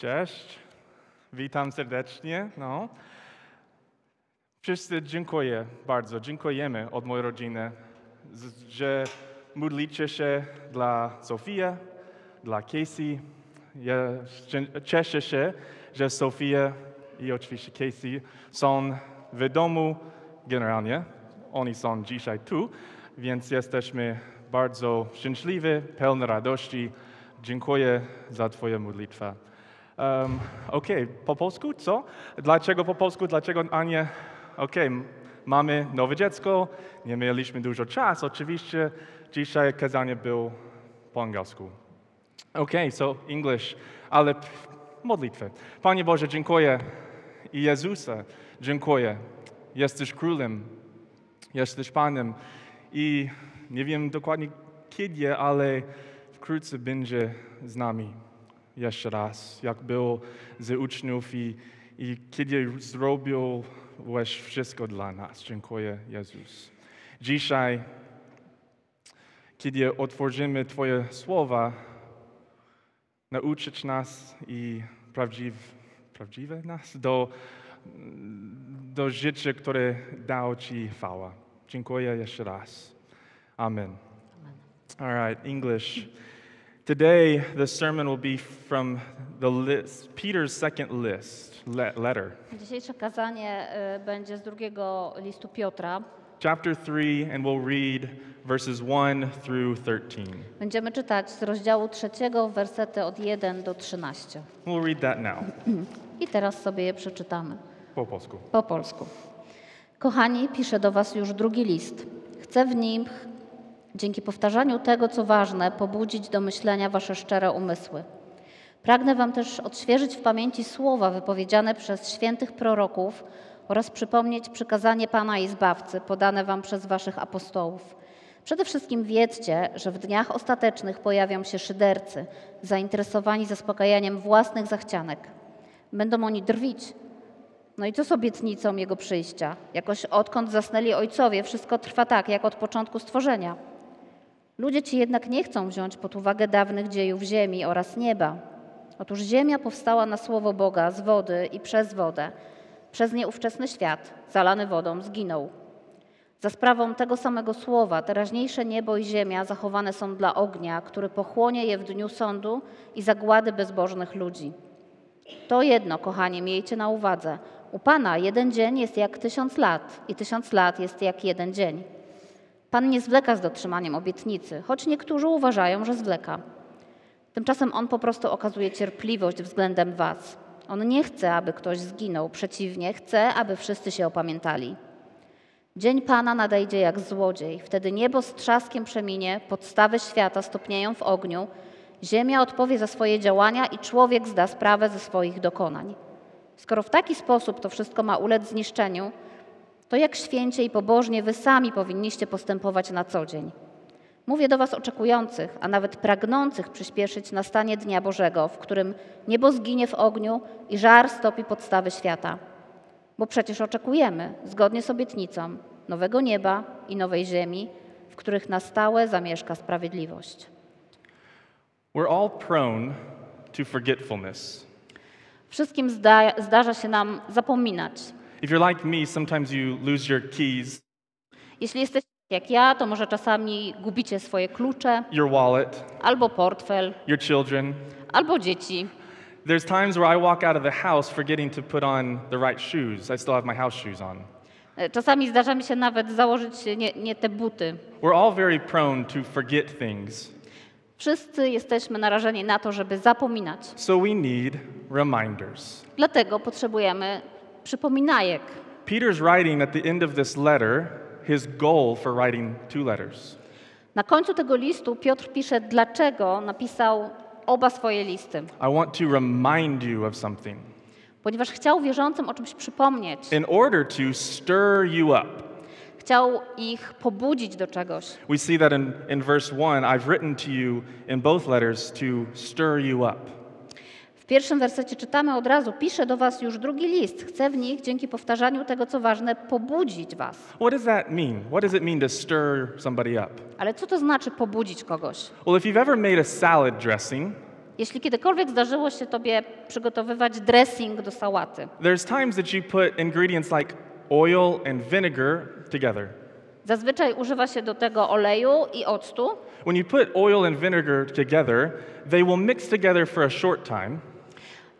Cześć, witam serdecznie. No. Wszyscy dziękuję bardzo, dziękujemy od mojej rodziny, że modlicie się dla Sofii, dla Casey. Ja cieszę się, że Sofia i oczywiście Casey są w domu generalnie. Oni są dzisiaj tu, więc jesteśmy bardzo szczęśliwi, pełni radości. Dziękuję za Twoją modlitwę. Um, Okej, po polsku co? Dlaczego po polsku? Dlaczego Ania? Okej, m- mamy nowe dziecko, nie mieliśmy dużo czasu. Oczywiście dzisiaj kazanie było po angielsku. Okay, so English, ale modlitwę. Panie Boże, dziękuję i Jezusa, dziękuję. Jesteś królem, jesteś Panem i nie wiem dokładnie kiedy, ale wkrótce będzie z nami. Jeszcze raz, jak było z uczniów i, i kiedy zrobiłeś wszystko dla nas. Dziękuję, Jezus. Dzisiaj, kiedy otworzymy Twoje słowa, nauczyć nas i prawdziw, prawdziwe nas do, do życia, które dał Ci chwała. Dziękuję jeszcze raz. Amen. All right, English. Today, the sermon will be from the list, Peter's second list, le- letter, Dzisiejsze kazanie y, będzie z drugiego listu Piotra. chapter 3, and we'll read verses 1 through 13. Będziemy czytać z rozdziału trzeciego, wersety od 1 do 13. We'll read that now. I teraz sobie je przeczytamy Po polsku. po polsku. Kochani, piszę do Was już drugi list. Chcę w nim, dzięki powtarzaniu tego, co ważne, pobudzić do myślenia Wasze szczere umysły. Pragnę Wam też odświeżyć w pamięci słowa wypowiedziane przez świętych proroków oraz przypomnieć przykazanie Pana i Zbawcy podane Wam przez Waszych apostołów. Przede wszystkim wiedzcie, że w dniach ostatecznych pojawią się szydercy, zainteresowani zaspokajaniem własnych zachcianek. Będą oni drwić. No i co z obietnicą Jego przyjścia? Jakoś odkąd zasnęli ojcowie, wszystko trwa tak, jak od początku stworzenia. Ludzie ci jednak nie chcą wziąć pod uwagę dawnych dziejów ziemi oraz nieba. Otóż ziemia powstała na słowo Boga z wody i przez wodę. Przez nie ówczesny świat, zalany wodą, zginął. Za sprawą tego samego słowa teraźniejsze niebo i ziemia zachowane są dla ognia, który pochłonie je w dniu sądu i zagłady bezbożnych ludzi. To jedno, kochanie, miejcie na uwadze. U Pana jeden dzień jest jak tysiąc lat i tysiąc lat jest jak jeden dzień. Pan nie zwleka z dotrzymaniem obietnicy, choć niektórzy uważają, że zwleka. Tymczasem On po prostu okazuje cierpliwość względem Was. On nie chce, aby ktoś zginął, przeciwnie, chce, aby wszyscy się opamiętali. Dzień Pana nadejdzie jak złodziej. Wtedy niebo z trzaskiem przeminie, podstawy świata stopnieją w ogniu, ziemia odpowie za swoje działania i człowiek zda sprawę ze swoich dokonań. Skoro w taki sposób to wszystko ma ulec zniszczeniu, to jak święcie i pobożnie wy sami powinniście postępować na co dzień. Mówię do Was oczekujących, a nawet pragnących przyspieszyć nastanie Dnia Bożego, w którym niebo zginie w ogniu i żar stopi podstawy świata. Bo przecież oczekujemy, zgodnie z obietnicą, nowego nieba i nowej ziemi, w których na stałe zamieszka sprawiedliwość. We're all prone to forgetfulness. Wszystkim zda, zdarza się nam zapominać. If you're like me, sometimes you lose your keys, Jeśli jesteście jak ja, to może czasami gubicie swoje klucze, your wallet, albo portfel, your children. albo dzieci. There's times where I walk out of the house forgetting to put on the right shoes. I still have my house shoes on. Czasami zdarza mi się nawet założyć nie, nie te buty. We're all very prone to forget things. Wszyscy jesteśmy narażeni na to, żeby zapominać. So we need reminders. Dlatego potrzebujemy przypominajek. Peter's writing at the end of this letter his goal for writing two letters. Na końcu tego listu Piotr pisze, dlaczego napisał oba swoje listy. I want to remind you of something Ponieważ chciał wierzącym o czymś przypomnieć. in order to stir you up. Chciał ich pobudzić do czegoś. We see that in, in verse 1 I've written to you in both letters to stir you up. W pierwszym wersecie czytamy od razu: Piszę do Was już drugi list. Chcę w nich, dzięki powtarzaniu tego, co ważne, pobudzić Was. What does that mean? What does it mean to stir somebody up? Ale co to znaczy pobudzić kogoś? Well, if you've ever made a salad dressing, Jeśli kiedykolwiek zdarzyło się Tobie przygotowywać dressing do sałaty, there's times that you put ingredients like oil and vinegar together. zazwyczaj używa się do tego oleju i octu. When you put oil and vinegar together, they will mix together for a short time,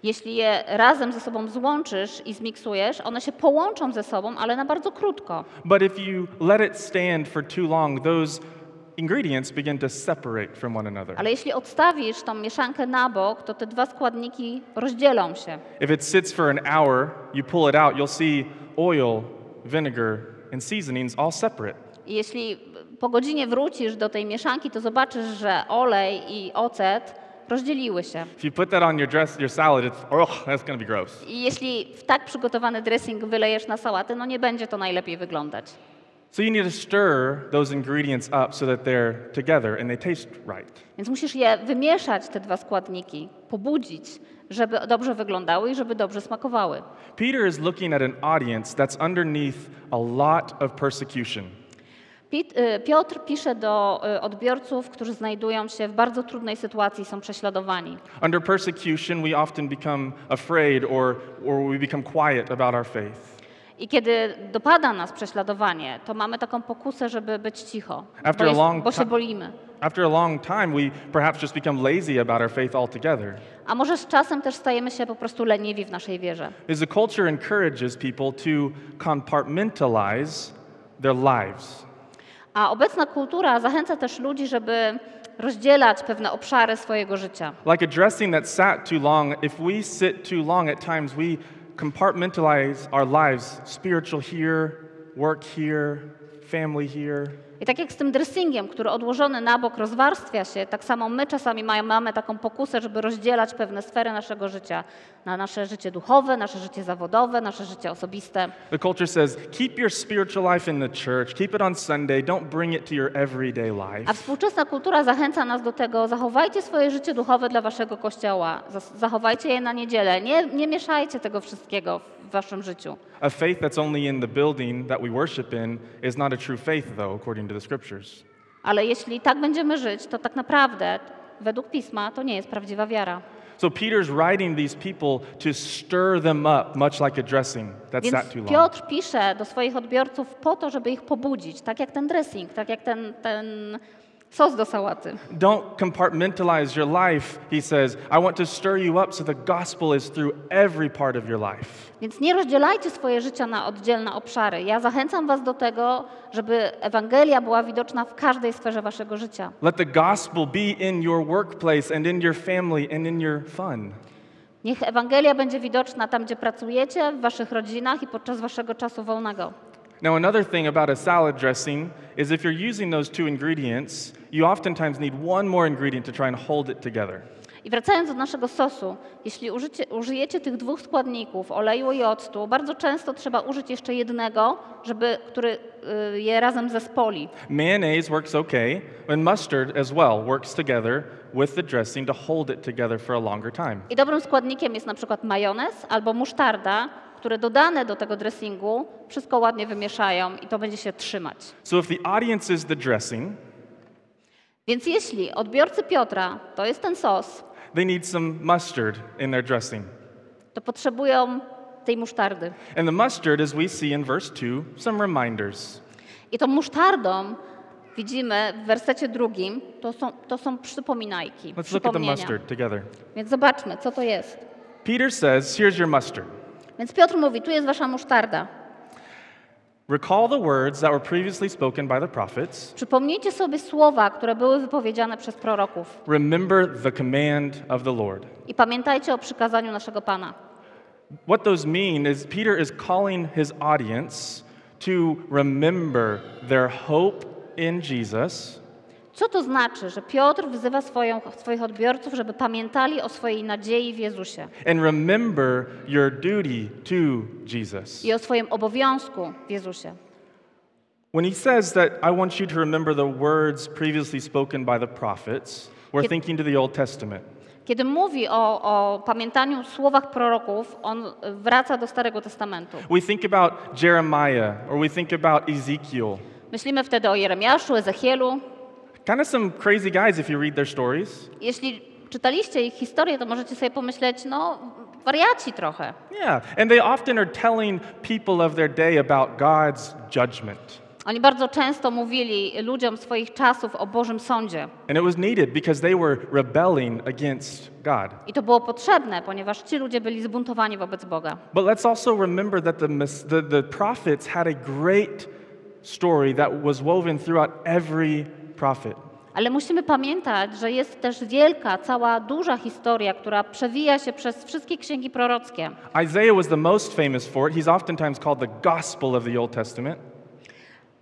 Jeśli je razem ze sobą złączysz i zmiksujesz, one się połączą ze sobą, ale na bardzo krótko. but if you let it stand for too long, those ingredients begin to separate from one another. Ale jeśli odstawisz tą mieszankę na bok, to te dwa składniki rozdzielą się. If it sits for an hour, you pull it out, you'll see oil, vinegar, and seasonings all separate. Jeśli po godzinie wrócisz do tej mieszanki, to zobaczysz, że olej i ocet rozdzieliły się. If you put that on your dress, your salad, it's oh, that's gonna be gross. I jeśli w tak przygotowany dressing wylejesz na sałatę, no nie będzie to najlepiej wyglądać. So you need to stir those ingredients up so that they're together and they taste right. Więc musisz je wymieszać, te dwa składniki, pobudzić, żeby dobrze wyglądały i żeby dobrze smakowały. Peter is looking at an audience that's underneath a lot of persecution. Y, Piotr pisze do y, odbiorców, którzy znajdują się w bardzo trudnej sytuacji, są prześladowani. Under persecution, we often become afraid or, or we become quiet about our faith. I kiedy dopada nas prześladowanie, to mamy taką pokusę, żeby być cicho, After bo, a long bo się bolimy. After a long time, we perhaps just become lazy about our faith altogether. A może z czasem też stajemy się po prostu leniwi w naszej wierze. Is the culture encourages people to compartmentalize their lives. A obecna kultura zachęca też ludzi, żeby rozdzielać pewne obszary swojego życia. Like a dressing that sat too long, if we sit too long at times, we compartmentalize our lives spiritual here, work here, family here. I tak jak z tym dressingiem, który odłożony na bok rozwarstwia się, tak samo my czasami mamy taką pokusę, żeby rozdzielać pewne sfery naszego życia na nasze życie duchowe, nasze życie zawodowe, nasze życie osobiste. The culture says, keep your spiritual life in the church, keep it on Sunday, don't bring it to your everyday A life. współczesna kultura zachęca nas do tego, zachowajcie swoje życie duchowe dla waszego kościoła, zachowajcie je na niedzielę, nie, nie mieszajcie tego wszystkiego w waszym życiu. A faith that's only in the building that we worship in is not a true faith, though, according to the scriptures. Ale jeśli tak będziemy żyć, to tak naprawdę według Pisma to nie jest prawdziwa wiara. So Peter's writing these people to stir them up, much like a dressing that Więc sat too long. Piotr pisze do swoich odbiorców po to, żeby ich pobudzić, tak jak ten dressing, tak jak ten, ten sos do sałaty. Don't compartmentalize your life, he says. I want to stir you up so the gospel is through every part of your life. Więc nie rozdzielajcie swoje życia na oddzielne obszary. Ja zachęcam was do tego, żeby Ewangelia była widoczna w każdej sferze waszego życia. Let the gospel be in your workplace and in your family and in your fun. Niech Ewangelia będzie widoczna tam, gdzie pracujecie, w waszych rodzinach i podczas waszego czasu wolnego. Now, another thing about a salad dressing is if you're using those two ingredients, you oftentimes need one more ingredient to try and hold it together. I wracając do naszego sosu, jeśli użycie, użyjecie tych dwóch składników, oleju i octu, bardzo często trzeba użyć jeszcze jednego, żeby, który y, je razem zespoli. Mayonnaise works okay, and mustard as well works together with the dressing to hold it together for a longer time. I dobrym składnikiem jest na przykład majonez albo musztarda, które dodane do tego dressingu wszystko ładnie wymieszają i to będzie się trzymać. So if the audience is the dressing, Więc jeśli odbiorcy Piotra to jest ten sos, they need some mustard in their dressing. to potrzebują tej musztardy. And the mustard, as we see in verse 2, some reminders. I tą musztardą widzimy w wersecie drugim, to są, to są przypominajki, Let's look at the mustard together. Więc zobaczmy, co to jest. Peter says, Here's your mustard. Więc Piotr mówi, tu jest wasza musztarda. Recall the words that were previously spoken by the prophets. Przypomnijcie sobie słowa, które były wypowiedziane przez proroków. Remember the command of the Lord. I pamiętajcie o przykazaniu naszego Pana. What those mean is Peter is calling his audience to remember their hope in Jesus Co to znaczy, że Piotr wzywa swoją, swoich odbiorców, żeby pamiętali o swojej nadziei w Jezusie and remember your duty to Jesus. i o swoim obowiązku w Jezusie? When he says that I want you to remember the words previously spoken by the prophets, we're Yep. thinking to the Old Testament. Kiedy mówi o, o pamiętaniu słowach proroków, on wraca do Starego Testamentu. We think about Jeremiah or we think about Ezekiel. Myślimy wtedy o Jeremiaszu, Ezechielu. Kind of some crazy guys if you read their stories. Jeśli czytaliście ich historię, to możecie sobie pomyśleć, no wariaci trochę. Yeah, and they often are telling people of their day about God's judgment. Oni bardzo często mówili ludziom swoich czasów o Bożym Sądzie. And it was needed because they were rebelling against God. I to było potrzebne, ponieważ ci ludzie byli zbuntowani wobec Boga. But let's also remember that the, the, the prophets had a great story that was woven throughout every prophet. Ale musimy pamiętać, że jest też wielka, cała duża historia, która przewija się przez wszystkie księgi prorockie. Isaiah was the most famous for it. He's oftentimes called the gospel of the Old Testament.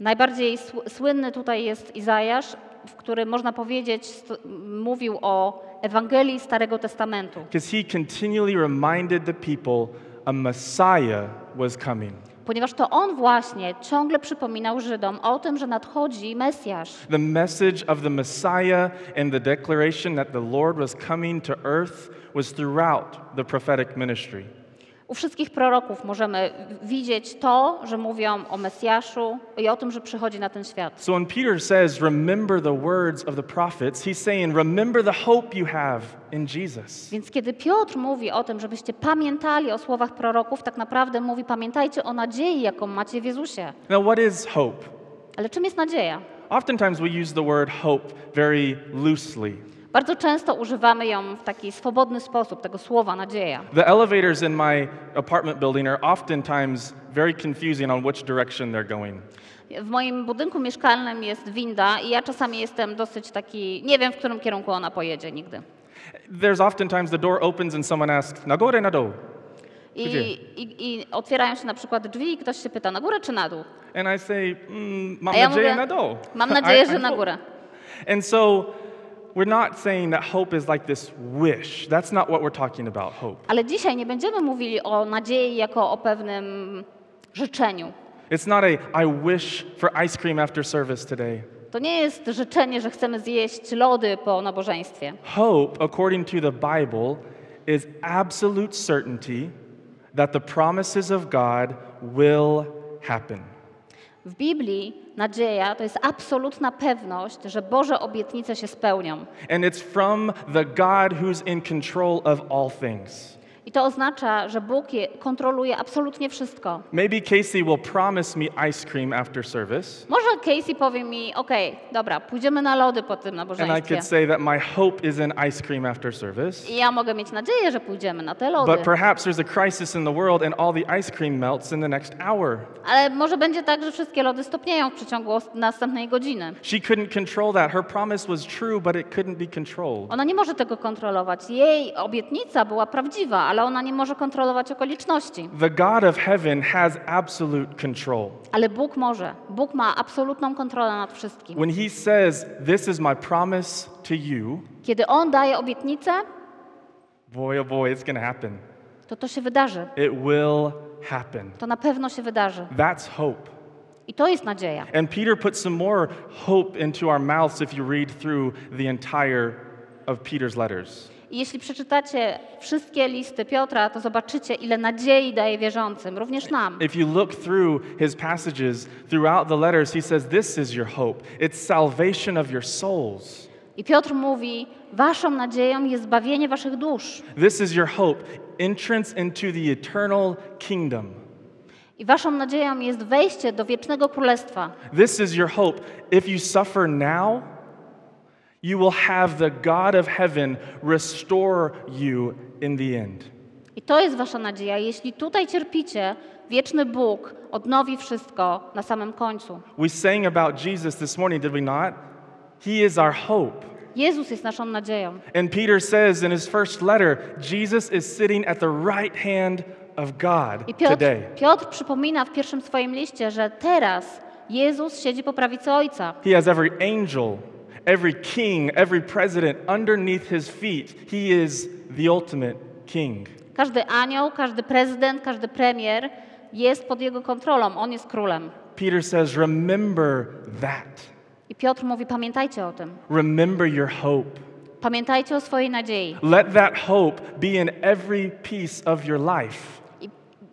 Najbardziej sł- słynny tutaj jest Izajasz, w którym można powiedzieć, mówił o Ewangelii Starego Testamentu. Because he continually reminded the people a Messiah was coming. Ponieważ to on właśnie ciągle przypominał Żydom o tym, że nadchodzi Mesjasz. The message of the Messiah and the declaration that the Lord was coming to earth was throughout the prophetic ministry. U wszystkich proroków możemy widzieć to, że mówią o Mesjaszu i o tym, że przychodzi na ten świat. So when Peter says, Remember the words of the prophets, he's saying, Remember the hope you have in Jesus. Więc kiedy Piotr mówi o tym, żebyście pamiętali o słowach proroków, tak naprawdę mówi pamiętajcie o nadziei, jaką macie w Jezusie. Now, what is hope? Ale czym jest nadzieja? Oftentimes we use the word hope very loosely. Bardzo często używamy ją w taki swobodny sposób, tego słowa nadzieja. The elevators in my apartment building are oftentimes very confusing on which direction they're going. W moim budynku mieszkalnym jest winda i ja czasami jestem dosyć taki, nie wiem w którym kierunku ona pojedzie nigdy. There's oftentimes the door opens and someone asks, Na gore, na dół? I, i, I otwierają się na przykład drzwi i ktoś się pyta na górę czy na dół? And I say, mm, Mam ja nadzieję mówię, na dół. mam nadzieję, że na górę. And so we're not saying that hope is like this wish. That's not what we're talking about, hope. Ale dzisiaj nie będziemy mówili o nadziei jako o pewnym życzeniu. It's not a, I wish for ice cream after service today. To nie jest życzenie, że chcemy zjeść lody po nabożeństwie. Hope, according to the Bible, is absolute certainty that the promises of God will happen. W Biblii nadzieja to jest absolutna pewność, że Boże obietnice się spełnią. And it's from the God who's in control of all things. I to oznacza, że Bóg je kontroluje absolutnie wszystko. Maybe Casey will promise me ice cream after service, Może Casey powie mi, okej, dobra, pójdziemy na lody po tym and I nabożeństwie. could say that my hope is in ice cream after service. I ja mogę mieć nadzieję, że pójdziemy na te lody. But perhaps there's a crisis in the world and all the ice cream melts in the next hour. Ale może będzie tak, że wszystkie lody stopnieją w przeciągu następnej godziny. She couldn't control that. Her promise was true, but it couldn't be controlled. Ona nie może tego kontrolować. Jej obietnica była prawdziwa, ale ona nie może kontrolować okoliczności. The God of heaven has absolute control. Ale Bóg może. Bóg ma absolutną kontrolę nad wszystkim. When He says, This is my promise to you, Kiedy On daje obietnicę, boy, oh boy, it's to happen. to to się wydarzy. It will happen. To na pewno się wydarzy. That's hope. I to jest nadzieja. And Peter put some more hope into our mouths if you read through the entire of Peter's letters. I jeśli przeczytacie wszystkie listy Piotra, to zobaczycie, ile nadziei daje wierzącym, również nam. If you look through his passages throughout the letters, he says, This is your hope. It's salvation of your souls. I Piotr mówi, waszą nadzieją jest zbawienie waszych dusz. This is your hope, entrance into the eternal kingdom. I waszą nadzieją jest wejście do wiecznego królestwa. This is your hope. If you suffer now, you will have the God of heaven restore you in the end. I to jest wasza nadzieja. Jeśli tutaj cierpicie, wieczny Bóg odnowi wszystko na samym końcu. We sang about Jesus this morning, did we not? He is our hope. Jezus jest naszą nadzieją. And Peter says in his first letter, Jesus is sitting at the right hand of God I Piotr, today. Piotr przypomina w pierwszym swoim liście, że teraz Jezus siedzi po prawicy Ojca. He has every angel, every king, every president underneath his feet. He is the ultimate king. Każdy anioł, każdy prezydent, każdy premier jest pod jego kontrolą. On jest królem. Peter says, Remember that. I Piotr mówi: Pamiętajcie o tym. Remember your hope. Pamiętajcie o swojej nadziei. Let that hope be in every piece of your life.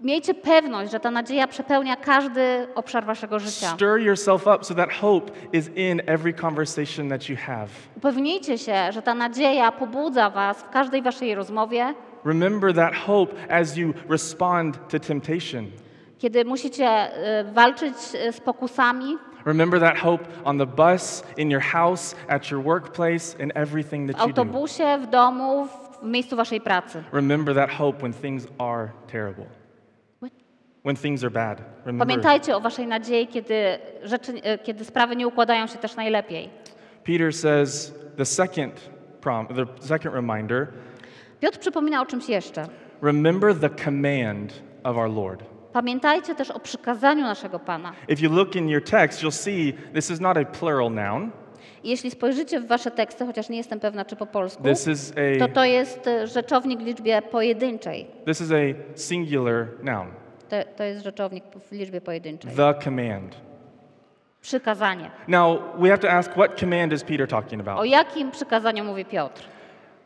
Miejcie pewność, że ta nadzieja przepełnia każdy obszar waszego życia. Stir yourself up so that hope is in every conversation that you have. Upewnijcie się, że ta nadzieja pobudza was w każdej waszej rozmowie, Remember that hope as you respond to temptation. kiedy musicie e, walczyć e, z pokusami, Remember that hope on the bus, in your house, at your workplace, in everything w that you do. autobusie, w domu, w miejscu waszej pracy. Remember that hope when things are terrible, when things are bad. Remember. Pamiętajcie o waszej nadziei, kiedy, rzeczy, e, kiedy sprawy nie układają się też najlepiej. Peter says the second prom, the second reminder, Piotr przypomina o czymś jeszcze. remember the command of our Lord. Pamiętajcie też o przykazaniu naszego Pana. If you look in your text, you'll see this is not a plural noun. Jeśli spojrzycie w wasze teksty, chociaż nie jestem pewna, czy po polsku, is to a to jest e, rzeczownik w liczbie pojedynczej. this is a singular noun. To, to jest rzeczownik w liczbie pojedynczej. The command. Przykazanie. Now, we have to ask what command is Peter talking O about? jakim przykazaniu mówi Piotr?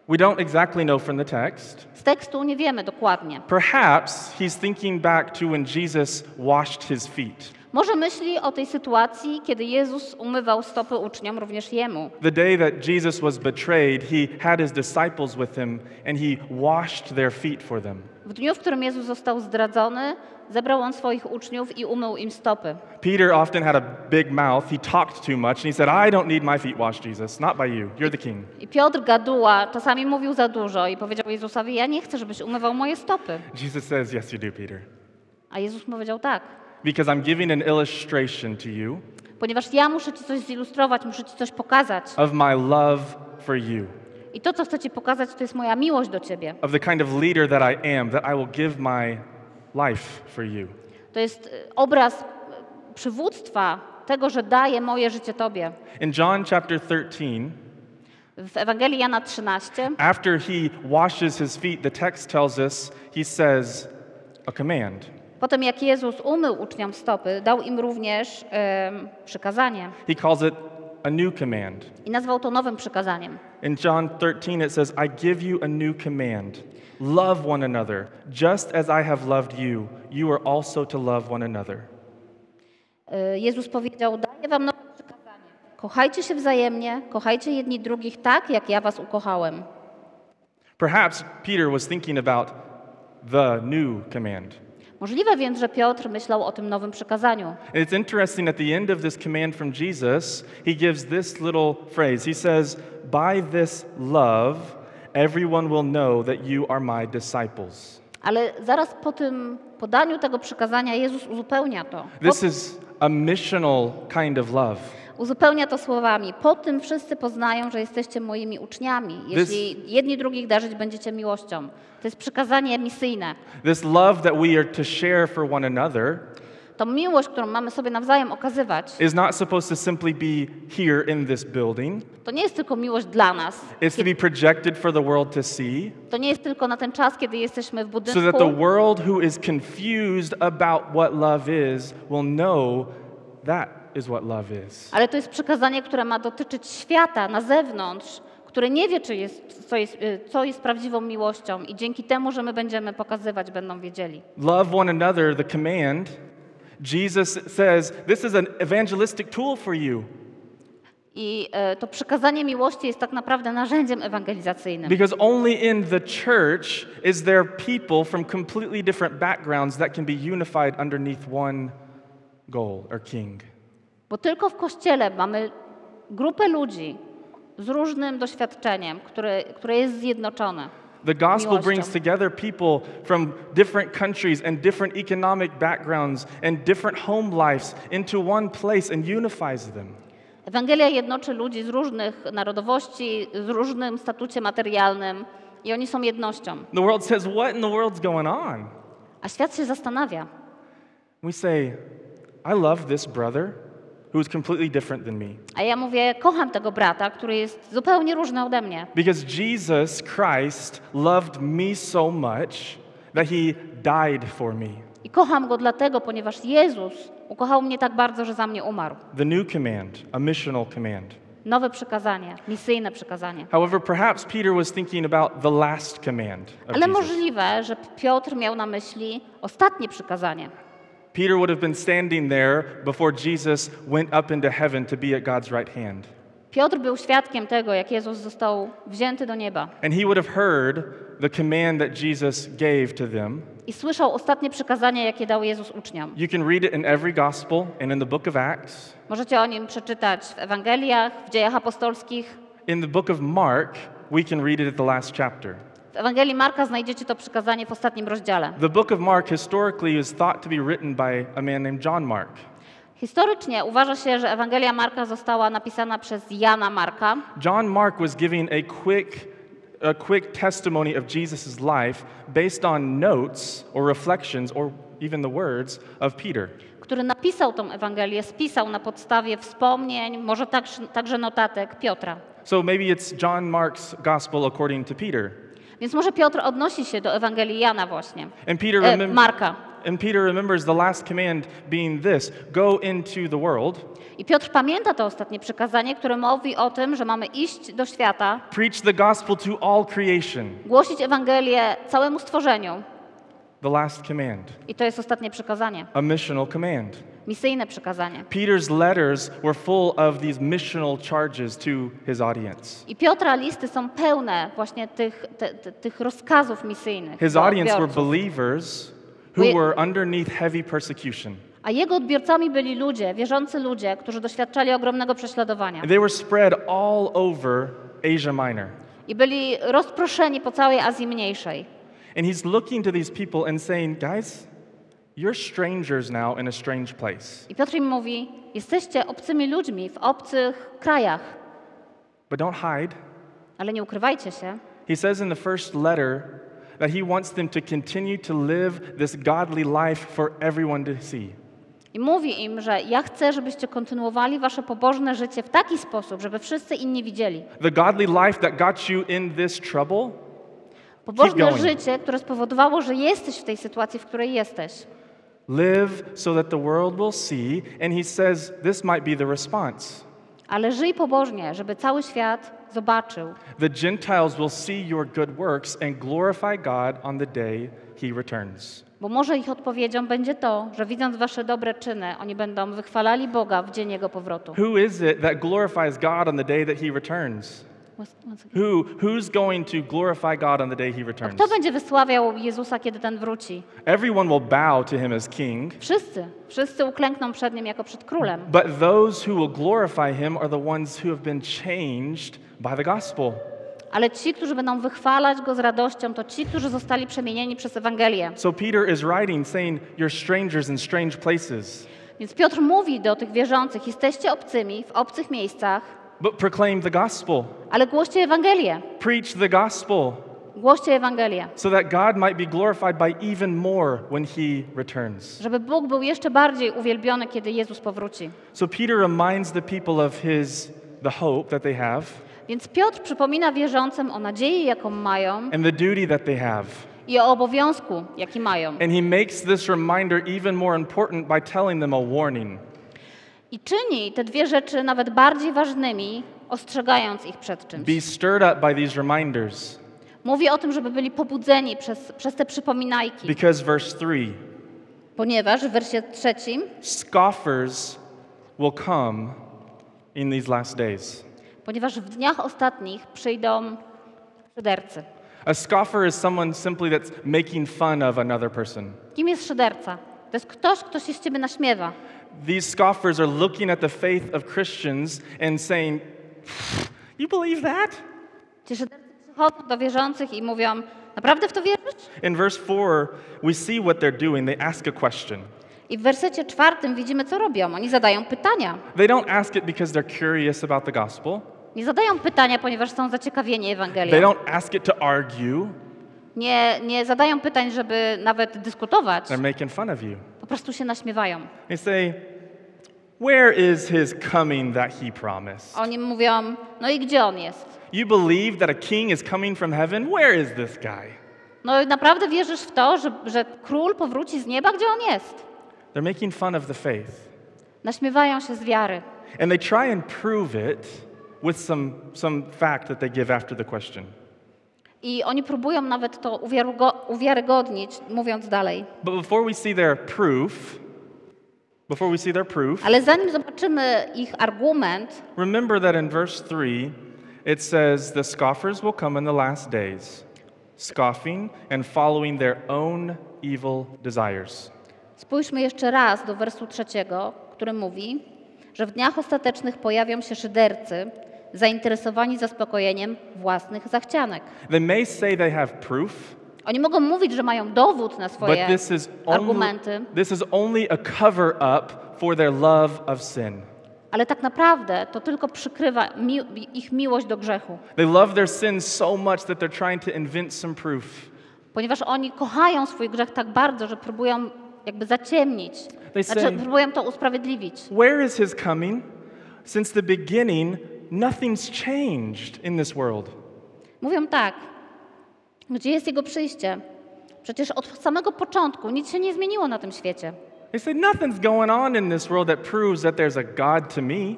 We don't exactly know from the text. Z tekstu nie wiemy dokładnie. Perhaps he's thinking back to when Jesus washed his feet. Może myśli o tej sytuacji, kiedy Jezus umywał stopy uczniom, również jemu. The day that Jesus was betrayed, he had his disciples with him and he washed their feet for them. W dniu, w którym Jezus został zdradzony, zebrał on swoich uczniów i umył im stopy. Peter often had a big mouth. He talked too much and he said, I don't need my feet washed, Jesus. Not by you. You're the king. I Piotr gaduła, czasami mówił za dużo i powiedział Jezusowi, ja nie chcę, żebyś umywał moje stopy. Jesus says, Yes, you do, Peter. A Jezus powiedział tak, Because I'm giving an illustration to you ponieważ ja muszę ci coś zilustrować, muszę ci coś pokazać. of my love for you, I to, co chcę ci pokazać, to jest moja miłość do ciebie. of the kind of leader that I am, that I will give my life for you. To jest y, obraz y, przywództwa tego, że daję moje życie tobie. In John chapter 13, W Ewangelii Jana 13, after he washes his feet, the text tells us he says a command. potem jak Jezus umył uczniom stopy, dał im również em, przykazanie He calls it a new command. i nazwał to nowym przykazaniem. In John 13, it says, I give you a new command love one another. Just as I have loved you, you are also to love one another. Jezus powiedział, daję wam nowe przykazanie. Kochajcie się wzajemnie, kochajcie jedni drugich tak, jak ja was ukochałem. Perhaps Peter was thinking about the new command. Możliwe więc, że Piotr myślał o tym nowym przykazaniu. And it's interesting at the end of this command from Jesus, he gives this little phrase. He says, By this love, everyone will know that you are my disciples. Ale zaraz po tym podaniu tego przykazania Jezus uzupełnia to. This is a missional kind of love. Uzupełnia to słowami: Po tym wszyscy poznają, że jesteście moimi uczniami, jeśli jedni drugich darzyć będziecie miłością. To jest przykazanie misyjne. This love that we are to share for one another To miłość, którą mamy sobie nawzajem okazywać, is not supposed to simply be here in this building. to nie jest tylko miłość dla nas. It's to be projected for the world to see, To nie jest tylko na ten czas, kiedy jesteśmy w so budynku. that the world who is confused about what love is will know that is what love is. Ale to jest przykazanie, które ma dotyczyć świata na zewnątrz, które nie wie, czy jest, co, jest, co jest prawdziwą miłością, i dzięki temu, że my będziemy pokazywać, będą wiedzieli. Love one another, the command. Jesus says this is an evangelistic tool for you I e, to przykazanie miłości jest tak naprawdę narzędziem ewangelizacyjnym. because only in the church is there people from completely different backgrounds that can be unified underneath one goal or king. Bo tylko w kościele mamy grupę ludzi z różnym doświadczeniem, które, które jest zjednoczone. The gospel Miłością. brings together people from different countries and different economic backgrounds and different home lives into one place and unifies them. Ewangelia jednoczy ludzi z różnych narodowości, z różnym statucie materialnym i oni są jednością. The world says, What in the world's going on? A świat się zastanawia, We say, I love this brother who is completely different than me. A ja mówię, kocham tego brata, który jest zupełnie różny ode mnie. Because Jesus Christ loved me so much that he died for me. I kocham go dlatego, ponieważ Jezus ukochał mnie tak bardzo, że za mnie umarł. The new command, a missional command. Nowe przykazanie, misyjne przykazanie. However, perhaps Peter was thinking about the last command Ale Jesus. możliwe, że Piotr miał na myśli ostatnie przykazanie. Peter would have been standing there before Jesus went up into heaven to be at God's right hand. Piotr był świadkiem tego, jak Jezus został wzięty do nieba And he would have heard the command that Jesus gave to them. i słyszał ostatnie przykazanie, jakie dał Jezus uczniom. You can read it in every gospel and in the book of Acts. Możecie o nim przeczytać w Ewangeliach, w dziejach apostolskich. In the book of Mark, we can read it at the last chapter. W Ewangelii Marka znajdziecie to przykazanie w ostatnim rozdziale. The book of Mark historically is thought to be written by a man named John Mark. Historycznie uważa się, że Ewangelia Marka została napisana przez Jana Marka. John Mark was giving a quick, a quick testimony of Jesus' life based on notes or reflections or even the words of Peter. który napisał tą Ewangelię, spisał na podstawie wspomnień, może także, także notatek Piotra. So maybe it's John Mark's gospel according to Peter. Więc może Piotr odnosi się do Ewangelii Jana właśnie, And Peter, e, Marka. and Peter remembers the last command being this go into the world, I Piotr pamięta to ostatnie przykazanie, które mówi o tym, że mamy iść do świata, preach the gospel to all creation. głosić Ewangelię całemu stworzeniu. The last command, I to jest ostatnie przykazanie, a missional command. Misyjne przykazanie. Peter's letters were full of these missional charges to his audience. I Piotra listy są pełne właśnie tych, te, te, tych rozkazów misyjnych. His audience were believers who We- were underneath heavy persecution. A jego odbiorcami byli ludzie, wierzący ludzie, którzy doświadczali ogromnego prześladowania. They were spread all over Asia Minor. I byli rozproszeni po całej Azji Mniejszej. And he's looking to these people and saying, guys, you're strangers now in a strange place. I Piotr im mówi: Jesteście obcymi ludźmi w obcych krajach, But don't hide. ale nie ukrywajcie się. He says in the first letter that he wants them to continue to live this godly life for everyone to see. I mówi im, że ja chcę, żebyście kontynuowali wasze pobożne życie w taki sposób, żeby wszyscy inni widzieli. The godly life that got you in this trouble, Pobożne życie, które spowodowało, że jesteś w tej sytuacji, w której jesteś. Live so that the world will see. And he says this might be the response. Ale żyj pobożnie, żeby cały świat zobaczył, The Gentiles will see your good works and glorify God on the day he returns. bo może ich odpowiedzią będzie to, że widząc wasze dobre czyny, oni będą wychwalali Boga w dzień Jego powrotu. Who is it that glorifies God on the day that he returns? Who, who's going to glorify God on the day he returns? Kto będzie wysławiał Jezusa, kiedy ten wróci? Everyone will bow to him as king, Wszyscy. Wszyscy uklękną przed Nim jako przed królem. but those who will glorify him are the ones who have been changed by the gospel. Ale ci, którzy będą wychwalać Go z radością, to ci, którzy zostali przemienieni przez Ewangelię. So Peter is writing saying, You're strangers in strange places, Więc Piotr mówi do tych wierzących, jesteście obcymi w obcych miejscach, but proclaim the gospel. ale głoście Ewangelię. Preach the gospel Głoście Ewangelię, so that God might be glorified by even more when he returns. żeby Bóg był jeszcze bardziej uwielbiony, kiedy Jezus powróci. So Peter reminds the people of his the hope that they have Więc Piotr przypomina wierzącym o nadziei, jaką mają and the duty that they have. i o obowiązku, jaki mają. And he makes this reminder even more important by telling them a warning. I czyni te dwie rzeczy nawet bardziej ważnymi, ostrzegając ich przed czymś. Be stirred up by these reminders Mówi o tym, żeby byli pobudzeni przez, przez te przypominajki, because verse 3 ponieważ w wersie trzecim, scoffers will come in these last days. ponieważ w dniach ostatnich przyjdą szydercy. A scoffer is someone simply that's making fun of another person. Kim jest szyderca? To jest ktoś, kto się z ciebie naśmiewa. These scoffers are looking at the faith of Christians and saying, You believe that? Ci szydercy przychodzą do wierzących i mówią, naprawdę w to wierzysz? In verse 4, we see what they're doing. They ask a question. I w wersecie czwartym widzimy, co robią. Oni zadają pytania. They don't ask it because they're curious about the gospel, Nie zadają pytania, ponieważ są zaciekawieni they Ewangelią. don't ask it to argue. Nie, nie zadają pytań, żeby nawet dyskutować. They're making fun of you. Po prostu się naśmiewają. They say, Where is his coming that he promised? Oni mówią, no i gdzie on jest? You believe that a king is coming from heaven? Where is this guy? No naprawdę wierzysz w to, że, że król powróci z nieba? Gdzie on jest? They're making fun of the faith. Naśmiewają się z wiary. And they try and prove it with some, some fact that they give after the question. I oni próbują nawet to uwiarygo- uwiarygodnić, mówiąc dalej. But before we see their proof, before we see their proof, Ale zanim zobaczymy ich argument, remember that in verse 3, it says, The scoffers will come in the last days, scoffing and following their own evil desires. spójrzmy jeszcze raz do wersu trzeciego, który mówi, że w dniach ostatecznych pojawią się szydercy, zainteresowani zaspokojeniem własnych zachcianek. They may say they have proof, Oni mogą mówić, że mają dowód na but swoje this is only, argumenty, this is only a cover up for their love of sin. ale tak naprawdę to tylko przykrywa mi ich miłość do grzechu. They love their sin so much that they're trying to invent some proof. Ponieważ oni kochają swój grzech tak bardzo, że próbują jakby zaciemnić, They znaczy say- próbują to usprawiedliwić. Where is his coming? Since the beginning, nothing's changed in this world. Mówią tak, gdzie jest Jego przyjście? Przecież od samego początku nic się nie zmieniło na tym świecie. They say nothing's going on in this world that proves that there's a God to me.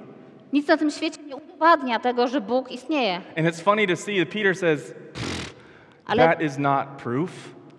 Nic na tym świecie nie udowadnia tego, że Bóg istnieje. And it's funny to see that Peter says, Ale, that is not proof.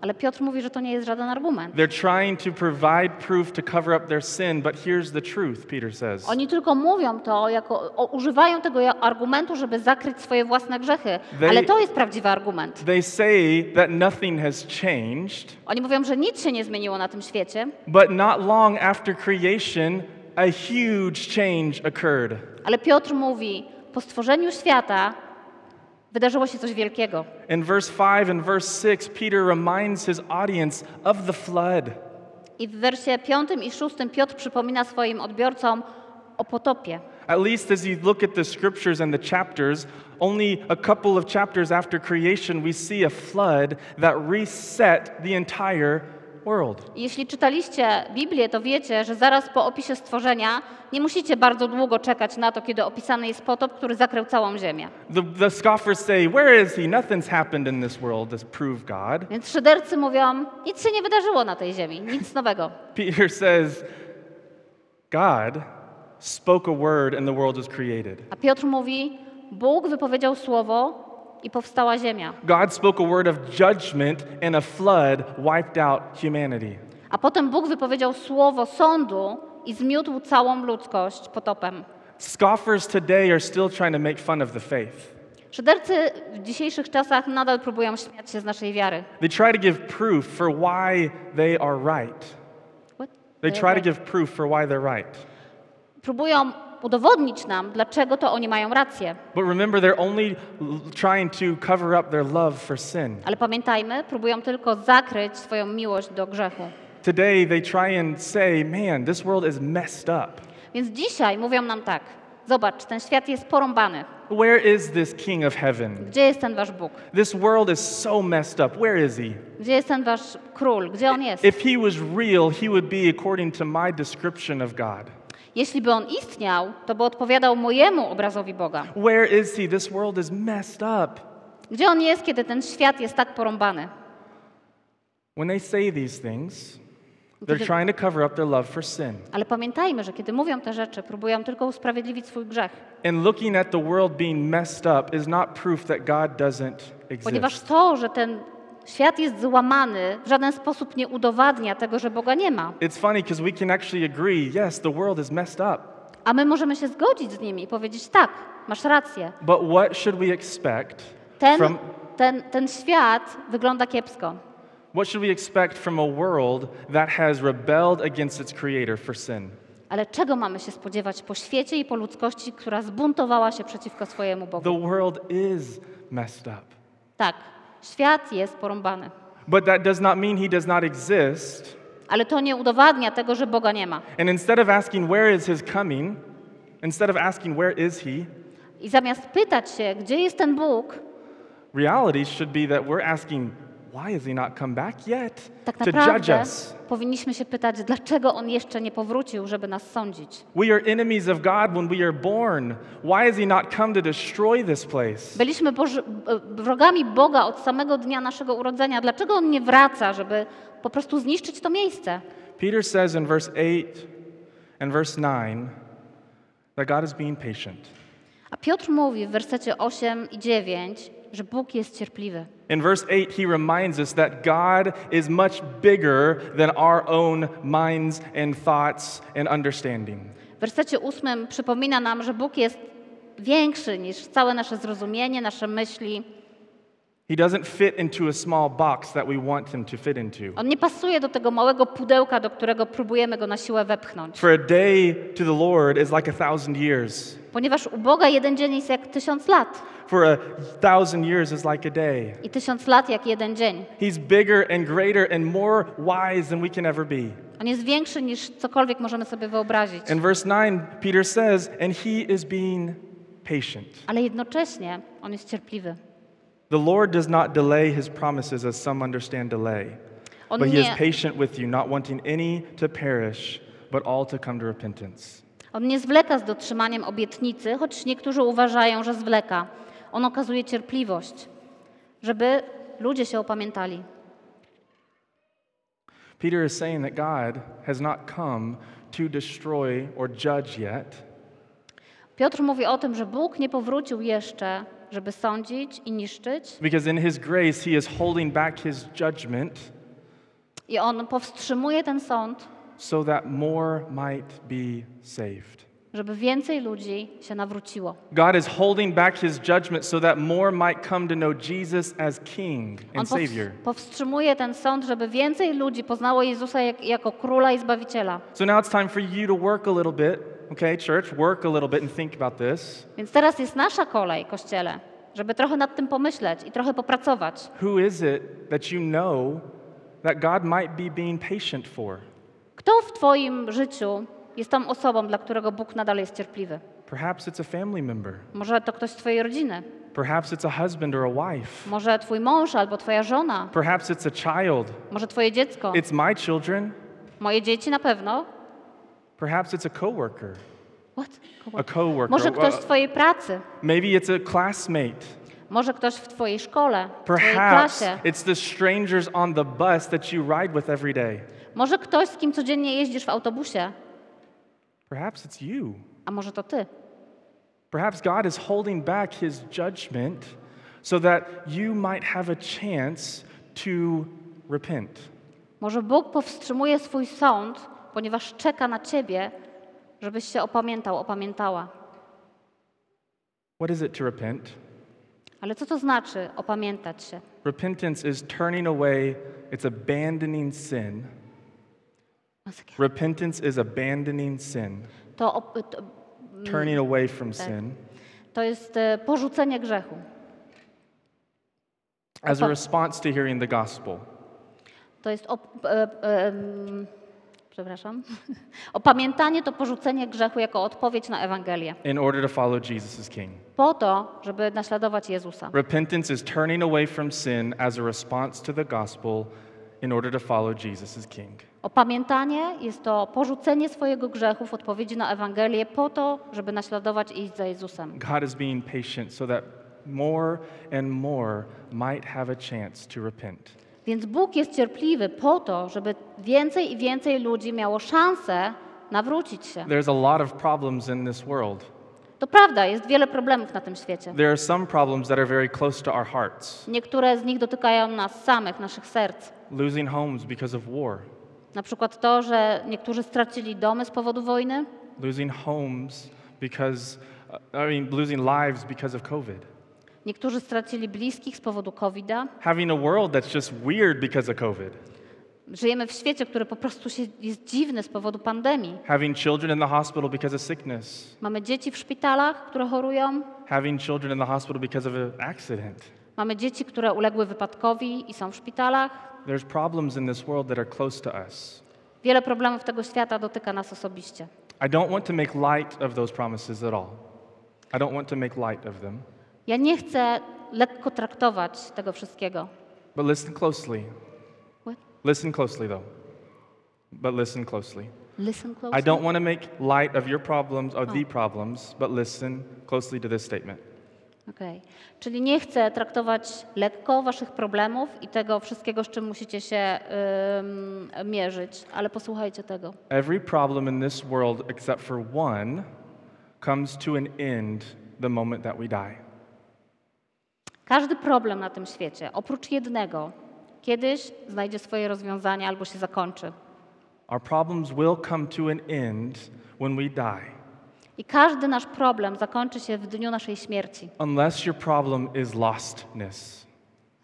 Ale Piotr mówi, że to nie jest żaden argument. They're trying to provide proof to cover up their sin, but here's the truth, Peter says. Oni tylko mówią to, jako, o, używają tego argumentu, żeby zakryć swoje własne grzechy. They- Ale to jest prawdziwy argument. They say that nothing has changed, Oni mówią, że nic się nie zmieniło na tym świecie, but not long after creation, a huge change occurred. ale Piotr mówi, po stworzeniu świata wydarzyło się coś wielkiego. In verse 5 and verse 6, Peter reminds his audience of the flood. I w wersie 5 i 6 Piotr przypomina swoim odbiorcom o potopie. At least as you look at the scriptures and the chapters, only a couple of chapters after creation, we see a flood that reset the entire world. Jeśli czytaliście Biblię, to wiecie, że zaraz po opisie stworzenia nie musicie bardzo długo czekać na to, kiedy opisany jest potop, który zakrył całą ziemię. The, the scoffers say, Where is he? Nothing's happened in this world to prove God. Więc szydercy mówią, nic się nie wydarzyło na tej ziemi, nic nowego. Peter says, God spoke a word and the world was created. A Piotr mówi, Bóg wypowiedział słowo i powstała ziemia. God spoke a word of judgment and a flood wiped out humanity. A potem Bóg wypowiedział słowo sądu i zmiótł całą ludzkość potopem. Scoffers today are still trying to make fun of the faith. Szydercy w dzisiejszych czasach nadal próbują śmiać się z naszej wiary. They try to give proof for why they are right. What? They try to give proof for why they're right. Próbują udowodnić nam, dlaczego to oni mają rację. But remember, they're only trying to cover up their love for sin. Ale pamiętajmy, próbują tylko zakryć swoją miłość do grzechu. Today, they try and say, man, this world is messed up. Więc dzisiaj mówią nam tak: Zobacz, ten świat jest porąbany. Where is this King of heaven? Gdzie jest ten wasz Bóg? This world is so messed up. Where is he? Gdzie jest ten wasz król? Gdzie on jest? If he was real, he would be according to my description of God. Jeśli by on istniał, to by odpowiadał mojemu obrazowi Boga. Where is he? This world is messed up. Gdzie on jest, kiedy ten świat jest tak porąbany? When they say these things, they're trying to cover up their love for sin. Ale pamiętajmy, że kiedy mówią te rzeczy, próbują tylko usprawiedliwić swój grzech. And looking at the world being messed up is not proof that God doesn't Ponieważ exist. to, że ten świat jest złamany, w żaden sposób nie udowadnia tego, że Boga nie ma. It's funny because we can actually agree yes, the world is messed up. A my możemy się zgodzić z nimi i powiedzieć: tak, masz rację. But what should we expect Ten, from ten, ten świat wygląda kiepsko. what should we expect from a world that has rebelled against its creator for sin? Ale czego mamy się spodziewać po świecie i po ludzkości, która zbuntowała się przeciwko swojemu Bogu? The world is messed up. Tak, świat jest porąbany. But that does not mean he does not exist. Ale to nie udowadnia tego, że Boga nie ma. And instead of asking where is his coming, instead of asking where is he, I zamiast pytać się, gdzie jest ten Bóg, reality should be that we're asking why has he not come back yet tak to judge naprawdę powinniśmy się pytać, dlaczego On jeszcze nie powrócił, żeby nas sądzić. We are enemies of God when we are born. Why has he not come to destroy this place? Byliśmy Boży, b- wrogami Boga od samego dnia naszego urodzenia. Dlaczego On nie wraca, żeby po prostu zniszczyć to miejsce? Peter says in verse 8 and verse 9 that God is being patient. A Piotr mówi w wersecie 8 i 9, że Bóg jest cierpliwy. In verse 8, he reminds us that God is much bigger than our own minds and thoughts and understanding. W wersecie 8 przypomina nam, że Bóg jest większy niż całe nasze zrozumienie, nasze myśli. He doesn't fit into a small box that we want him to fit into. On nie pasuje do tego małego pudełka, do którego próbujemy go na siłę wepchnąć. For a day to the Lord is like a thousand years. Ponieważ u Boga jeden dzień jest jak tysiąc lat For a thousand years is like a day. i tysiąc lat jak jeden dzień. He's bigger and greater and more wise than we can ever be. On jest większy niż cokolwiek możemy sobie wyobrazić. In verse 9, Peter says, and he is being patient. Ale jednocześnie on jest cierpliwy. The Lord does not delay his promises as some understand delay, On but he is nie, patient with you, not wanting any to perish, but all to come to repentance. on nie zwleka z dotrzymaniem obietnicy, choć niektórzy uważają, że zwleka. On okazuje cierpliwość, żeby ludzie się opamiętali. Peter is saying that God has not come to destroy or judge yet, Piotr mówi o tym, że Bóg nie powrócił jeszcze, żeby sądzić i niszczyć, because in his grace he is holding back his judgment i on powstrzymuje ten sąd, so that more might be saved. żeby więcej ludzi się nawróciło. God is holding back his judgment so that more might come to know Jesus as King On and pows- Savior. powstrzymuje ten sąd, żeby więcej ludzi poznało Jezusa jak, jako króla i zbawiciela. So now it's time for you to work a little bit, okay, church? Work a little bit and think about this. Więc teraz jest nasza kolej, Kościele, żeby trochę nad tym pomyśleć i trochę popracować. Who is it that you know that God might be being patient for? Kto w Twoim życiu jest tą osobą, dla którego Bóg nadal jest cierpliwy? Perhaps it's a family member. Może to ktoś z Twojej rodziny, Perhaps it's a husband or a wife. może Twój mąż albo Twoja żona, Perhaps it's a child. może Twoje dziecko, It's my children. moje dzieci na pewno. Perhaps it's a coworker. What? A coworker. Może ktoś w Twojej pracy, Maybe it's a classmate. może ktoś w Twojej szkole, w Twojej Perhaps klasie, it's the strangers on the bus that you ride with every day. może ktoś, z kim codziennie jeździsz w autobusie, Perhaps it's you. a może to Ty. Perhaps God is holding back his judgment so that you might have a chance to repent. Może Bóg powstrzymuje swój sąd, ponieważ czeka na Ciebie, żebyś się opamiętał, opamiętała. What is it to repent? Ale co to znaczy opamiętać się? Repentance is turning away, it's abandoning sin. Repentance is abandoning sin, To, op- to, turning away from sin to jest e, porzucenie grzechu. as a response to hearing the gospel. To jest, op- e, e, przepraszam, opamiętanie to porzucenie grzechu jako odpowiedź na Ewangelię. in order to follow Jesus as King. Po to, żeby naśladować Jezusa. Repentance is turning away from sin as a response to the gospel in order to follow Jesus as King. Opamiętanie jest to porzucenie swojego grzechu w odpowiedzi na Ewangelię po to, żeby naśladować i iść za Jezusem. God is being patient so that more and more might have a chance to repent. Więc Bóg jest cierpliwy po to, żeby więcej i więcej ludzi miało szansę nawrócić się. There's a lot of problems in this world. To prawda, jest wiele problemów na tym świecie. There are some problems that are very close to our hearts. Niektóre z nich dotykają nas samych, naszych serc. Losing homes because of war, Na przykład to, że niektórzy stracili domy z powodu wojny, losing homes because, I mean, losing lives because of COVID, niektórzy stracili bliskich z powodu COVID-a. having a world that's just weird because of COVID, Żyjemy w świecie, który po prostu się, jest dziwny z powodu pandemii. having children in the hospital because of sickness, Mamy dzieci w szpitalach, które chorują. having children in the hospital because of an accident. Mamy dzieci, które uległy wypadkowi i są w szpitalach. There's problems in this world that are close to us. Wiele problemów tego świata dotyka nas osobiście. I don't want to make light of those promises at all. I don't want to make light of them. Ja nie chcę lekko traktować tego wszystkiego. But listen closely. What? Listen closely, though. But listen closely. Listen I closely. don't want to make light of your problems, of the problems, but listen closely to this statement. Okej. Czyli nie chcę traktować lekko waszych problemów i tego wszystkiego, z czym musicie się ym, mierzyć, ale posłuchajcie tego. Every problem in this world, except for one, comes to an end the moment that we die. Każdy problem na tym świecie, oprócz jednego, kiedyś znajdzie swoje rozwiązanie albo się zakończy. Our problems will come to an end when we die, I każdy nasz problem zakończy się w dniu naszej śmierci. unless your problem is lostness.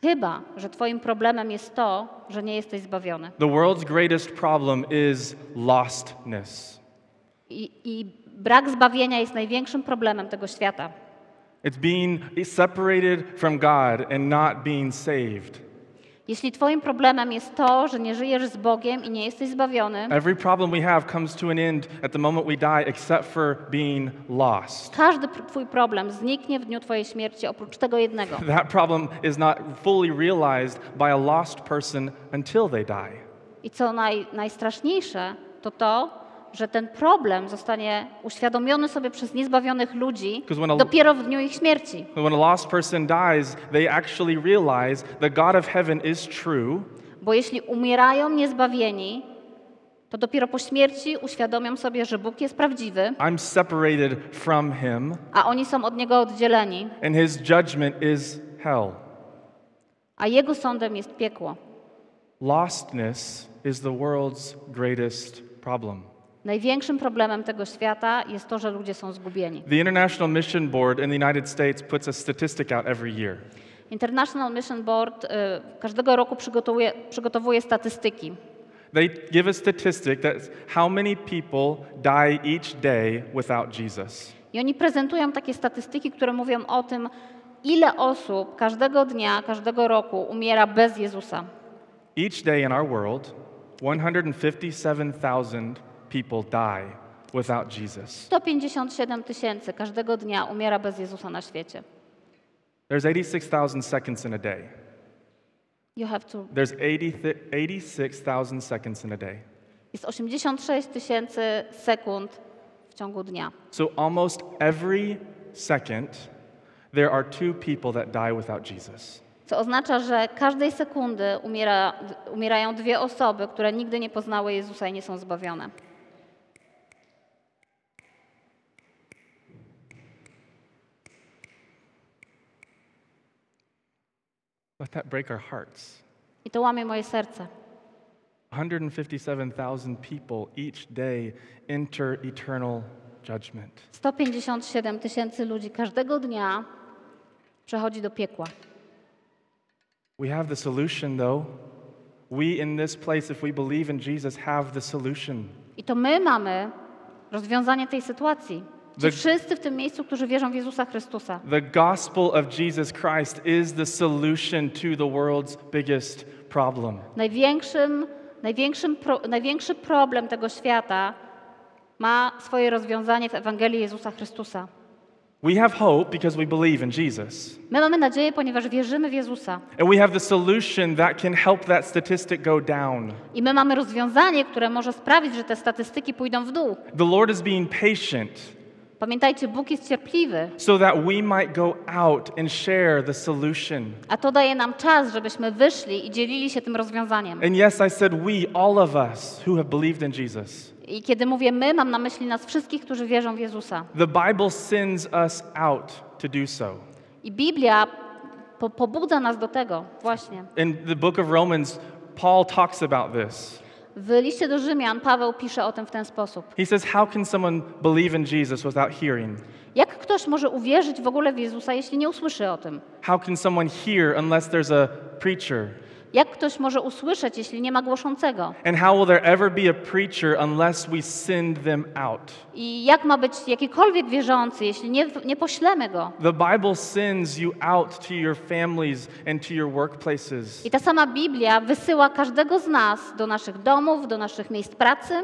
Chyba, że Twoim problemem jest to, że nie jesteś zbawiony. The world's greatest problem is lostness. I, I brak zbawienia jest największym problemem tego świata. It's being separated from God and not being saved. Jeśli Twoim problemem jest to, że nie żyjesz z Bogiem i nie jesteś zbawiony, Every problem we have comes to an end at the moment we die, except for being lost. każdy Twój problem zniknie w dniu Twojej śmierci, oprócz tego jednego. That problem is not fully realized by a lost person until they die. I co naj, najstraszniejsze, to to, że ten problem zostanie uświadomiony sobie przez niezbawionych ludzi a- dopiero w dniu ich śmierci. When a lost person dies, they actually realize the God of heaven is true, Bo jeśli umierają niezbawieni, to dopiero po śmierci uświadomią sobie, że Bóg jest prawdziwy, I'm separated from him, a oni są od Niego oddzieleni, and his judgment is hell. a Jego sądem jest piekło. Lostness is the world's greatest problem. Największym problemem tego świata jest to, że ludzie są zgubieni. The International Mission Board in the United States puts a statistic out every year. International Mission Board y, każdego roku przygotowuje, przygotowuje statystyki. They give a statistic that's how many people die each day without Jesus. I oni prezentują takie statystyki, które mówią o tym, ile osób każdego dnia, każdego roku umiera bez Jezusa. Each day in our world, 157,000 people die without Jesus. 157 tysięcy każdego dnia umiera bez Jezusa na świecie. There's 86,000 seconds in a day. You have to. There's 80 th- 86,000 seconds in a day. Jest 86 tysięcy sekund w ciągu dnia. So almost every second, there are two people that die without Jesus. Co oznacza, że każdej sekundy umiera, umierają dwie osoby, które nigdy nie poznały Jezusa i nie są zbawione. Let that break our hearts. I to łamie moje serce. 157,000 people each day enter eternal judgment. 157 tysięcy ludzi każdego dnia przechodzi do piekła. We have the solution, though. We in this place, if we believe in Jesus, have the solution. I to my mamy rozwiązanie tej sytuacji. Ci wszyscy w tym miejscu, którzy wierzą w Jezusa Chrystusa. The gospel of Jesus Christ is the solution to the world's biggest problem. Największym, największym pro, największy problem tego świata ma swoje rozwiązanie w Ewangelii Jezusa Chrystusa. We have hope because we believe in Jesus. My mamy nadzieję, ponieważ wierzymy w Jezusa. And we have the solution that can help that statistic go down. I my mamy rozwiązanie, które może sprawić, że te statystyki pójdą w dół. The Lord is being patient Pamiętajcie, Bóg jest cierpliwy, so that we might go out and share the solution. a to daje nam czas, żebyśmy wyszli i dzielili się tym rozwiązaniem. And yes, I said we, all of us who have believed in Jesus. I kiedy mówię my, mam na myśli nas wszystkich, którzy wierzą w Jezusa. The Bible sends us out to do so. I Biblia po, pobudza nas do tego właśnie. In the book of Romans, Paul talks about this. W liście do Rzymian Paweł pisze o tym w ten sposób. He says, How can someone believe in Jesus without hearing? Jak ktoś może uwierzyć w ogóle w Jezusa, jeśli nie usłyszy o tym? How can someone hear unless there's a preacher? Jak ktoś może usłyszeć, jeśli nie ma głoszącego? And how will there ever be a preacher unless we send them out? I jak ma być jakikolwiek wierzący, jeśli nie, nie poślemy go? The Bible sends you out to your families and to your workplaces. I ta sama Biblia wysyła każdego z nas do naszych domów, do naszych miejsc pracy.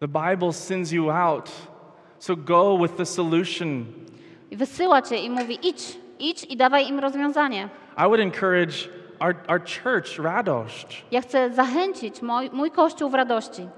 The Bible sends you out. So go with the solution. I wysyła cię i mówi: idź, idź i dawaj im rozwiązanie. I would encourage our, our church, Radość. Ja chcę zachęcić mój, mój kościół w radości.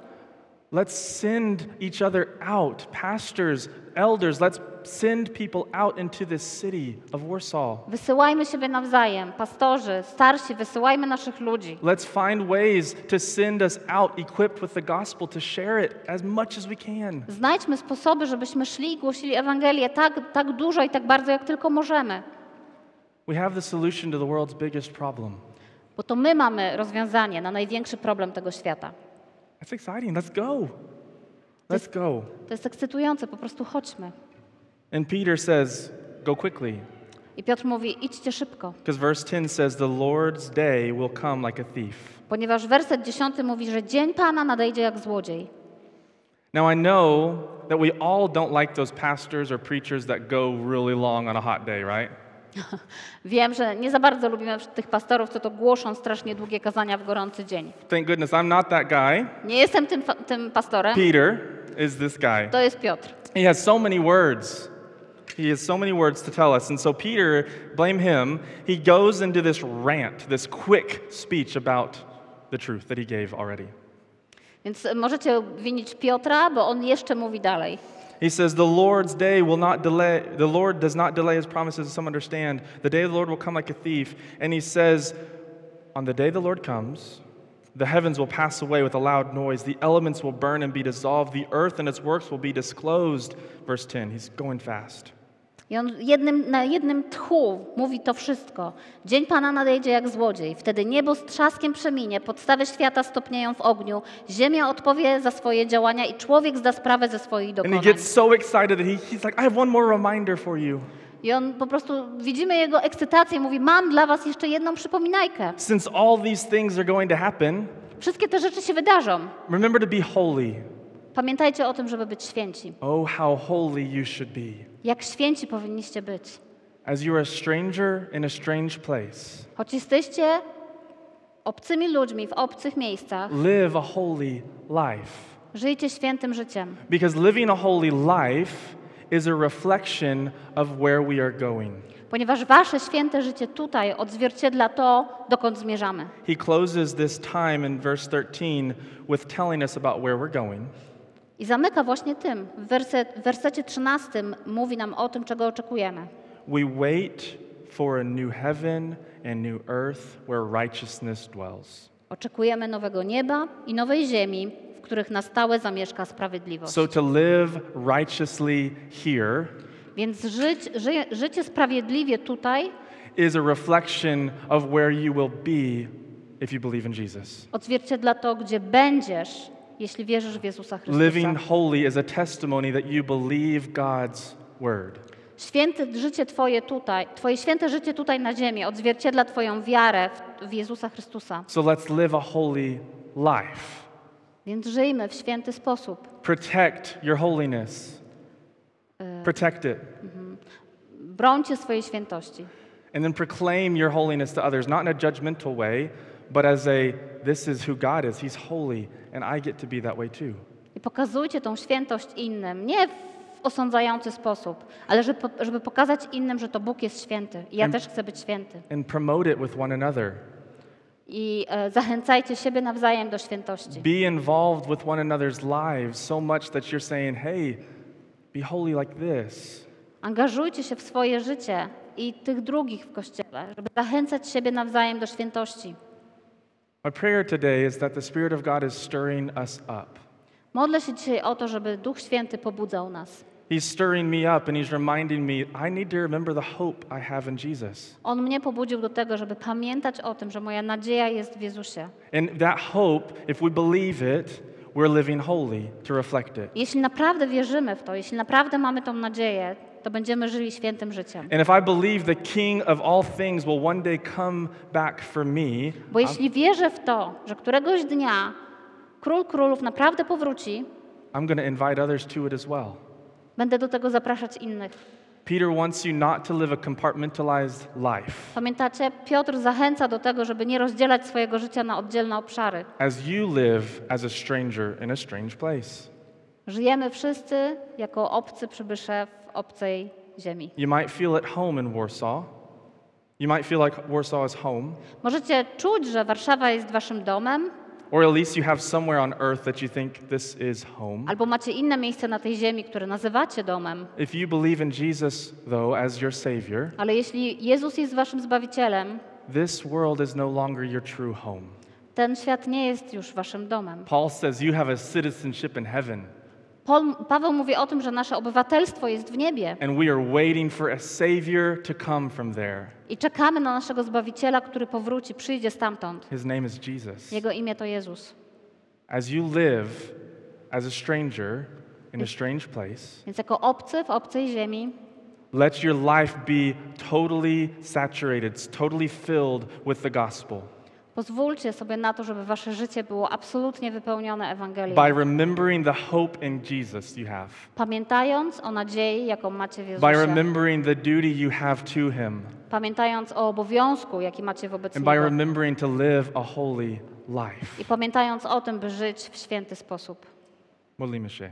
Let's send each other out. Pastors, elders, let's send people out into this city of Warsaw. Wysyłajmy siebie nawzajem, pastorzy, starsi, wysyłajmy naszych ludzi. Let's find ways to send us out equipped with the gospel to share it as much as we can. Znajdźmy sposoby, żebyśmy szli i głosili Ewangelię tak, tak dużo i tak bardzo, jak tylko możemy. We have the solution to the world's biggest problem. Bo to my mamy rozwiązanie na największy problem tego świata. That's exciting. Let's go. Let's go. To jest ekscytujące, po prostu chodźmy. And Peter says, Go quickly. I Piotr mówi: idźcie szybko, Because verse 10 says, The Lord's day will come like a thief. ponieważ werset 10 mówi, że dzień Pana nadejdzie jak złodziej. Now, I know that we all don't like those pastors or preachers that go really long on a hot day, right? Wiem, że nie za bardzo lubimy tych pastorów, co to głoszą strasznie długie kazania w gorący dzień. Thank goodness I'm not that guy. Nie jestem tym, tym pastorem, Peter is this guy. to jest Piotr. He has so many words. He has so many words to tell us. And so, Peter, blame him, he goes into this rant, this quick speech about the truth that he gave already. Więc możecie winić Piotra, bo on jeszcze mówi dalej. He says, The Lord's day will not delay, the Lord does not delay his promises, some understand. The day of the Lord will come like a thief. And he says, On the day the Lord comes, the heavens will pass away with a loud noise, the elements will burn and be dissolved, the earth and its works will be disclosed. Verse 10, he's going fast. I on jednym, na jednym tchu mówi to wszystko. Dzień Pana nadejdzie jak złodziej. Wtedy niebo z trzaskiem przeminie, podstawy świata stopnieją w ogniu, ziemia odpowie za swoje działania i człowiek zda sprawę ze swoich And he dokonań. gets so excited that he, he's like, I have one more reminder for you. I on po prostu, widzimy jego ekscytację, mówi, mam dla was jeszcze jedną przypominajkę. Since all these things are going to happen, Wszystkie te rzeczy się wydarzą. remember to be holy. Pamiętajcie o tym, żeby być święci. Oh, how holy you should be. Jak święci powinniście być. As you are a stranger in a strange place, Choć jesteście obcymi ludźmi w obcych miejscach, live a holy life. żyjcie świętym życiem. Because living a holy life is a reflection of where we are going. Ponieważ wasze święte życie tutaj odzwierciedla to, dokąd zmierzamy. He closes this time in verse 13 with telling us about where we're going. I zamyka właśnie tym. W, werset, w wersecie 13 mówi nam o tym, czego oczekujemy. We wait for a new heaven and new earth where righteousness dwells. Oczekujemy nowego nieba i nowej ziemi, w których na stałe zamieszka sprawiedliwość. So to live righteously here Więc żyć, ży, życie sprawiedliwie tutaj is a reflection of where you will be if you believe in Jesus. odzwierciedla to, gdzie będziesz, jeśli wierzysz w Jezusa Chrystusa. Living holy is a testimony that you believe God's word. Święte życie Twoje tutaj, Twoje święte życie tutaj na ziemi odzwierciedla Twoją wiarę w, w Jezusa Chrystusa. So let's live a holy life. Więc żyjmy w święty sposób. Protect your holiness. Protect it. Brońcie swojej świętości. And then proclaim your holiness to others, not in a judgmental way, but as a this is who God is. He's holy, and I get to be that way too. I pokazujcie tą świętość innym, nie w osądzający sposób, ale żeby, żeby pokazać innym, że to Bóg jest święty i ja Em- też chcę być święty. And promote it with one another. I e, zachęcajcie siebie nawzajem do świętości. Be involved with one another's lives so much that you're saying, hey, be holy like this. Angażujcie się w swoje życie i tych drugich w Kościele, żeby zachęcać siebie nawzajem do świętości. My prayer today is that the Spirit of God is stirring us up. Modlę się dzisiaj o to, żeby Duch Święty pobudzał nas. He's stirring me up and He's reminding me I need to remember the hope I have in Jesus. On mnie pobudził do tego, żeby pamiętać o tym, że moja nadzieja jest w Jezusie. And that hope, if we believe it, we're living holy to reflect it. Jeśli naprawdę wierzymy w to, jeśli naprawdę mamy tą nadzieję, to będziemy żyli świętym życiem. And if I believe the King of all things will one day come back for me, Bo jeśli wierzę w to, że któregoś dnia Król Królów naprawdę powróci, I'm going to invite others to it as well. będę do tego zapraszać innych. Peter wants you not to live a compartmentalized life. Pamiętacie, Piotr zachęca do tego, żeby nie rozdzielać swojego życia na oddzielne obszary. as you live as a stranger in a strange place. Żyjemy wszyscy jako obcy przybysze obcej ziemi. You might feel at home in Warsaw. You might feel like Warsaw is home, Możecie czuć, że Warszawa jest waszym domem, Or at least you have somewhere on earth that you think this is home. albo macie inne miejsce na tej ziemi, które nazywacie domem. If you believe in Jesus, though, as your Savior, Ale jeśli Jezus jest waszym Zbawicielem, this world is no longer your true home. ten świat nie jest już waszym domem. Paul says you have a citizenship in heaven, Paul, Paweł mówi o tym, że nasze obywatelstwo jest w niebie and we are waiting for a Savior to come from there. i czekamy na naszego Zbawiciela, który powróci, przyjdzie stamtąd. His name is Jesus. Jego imię to Jezus. As you live as a stranger in a strange place, Więc jako obcy w obcej ziemi, let your life be totally saturated, totally filled with the gospel. Pozwólcie sobie na to, żeby wasze życie było absolutnie wypełnione By Ewangelią. remembering the hope in Jesus you have, Pamiętając o nadziei, jaką macie w by Jezusie. remembering the duty you have to Him, Pamiętając o obowiązku, jaki macie wobec and by Niego. remembering to live a holy life. I pamiętając o tym, by żyć w święty sposób. Modlimy się.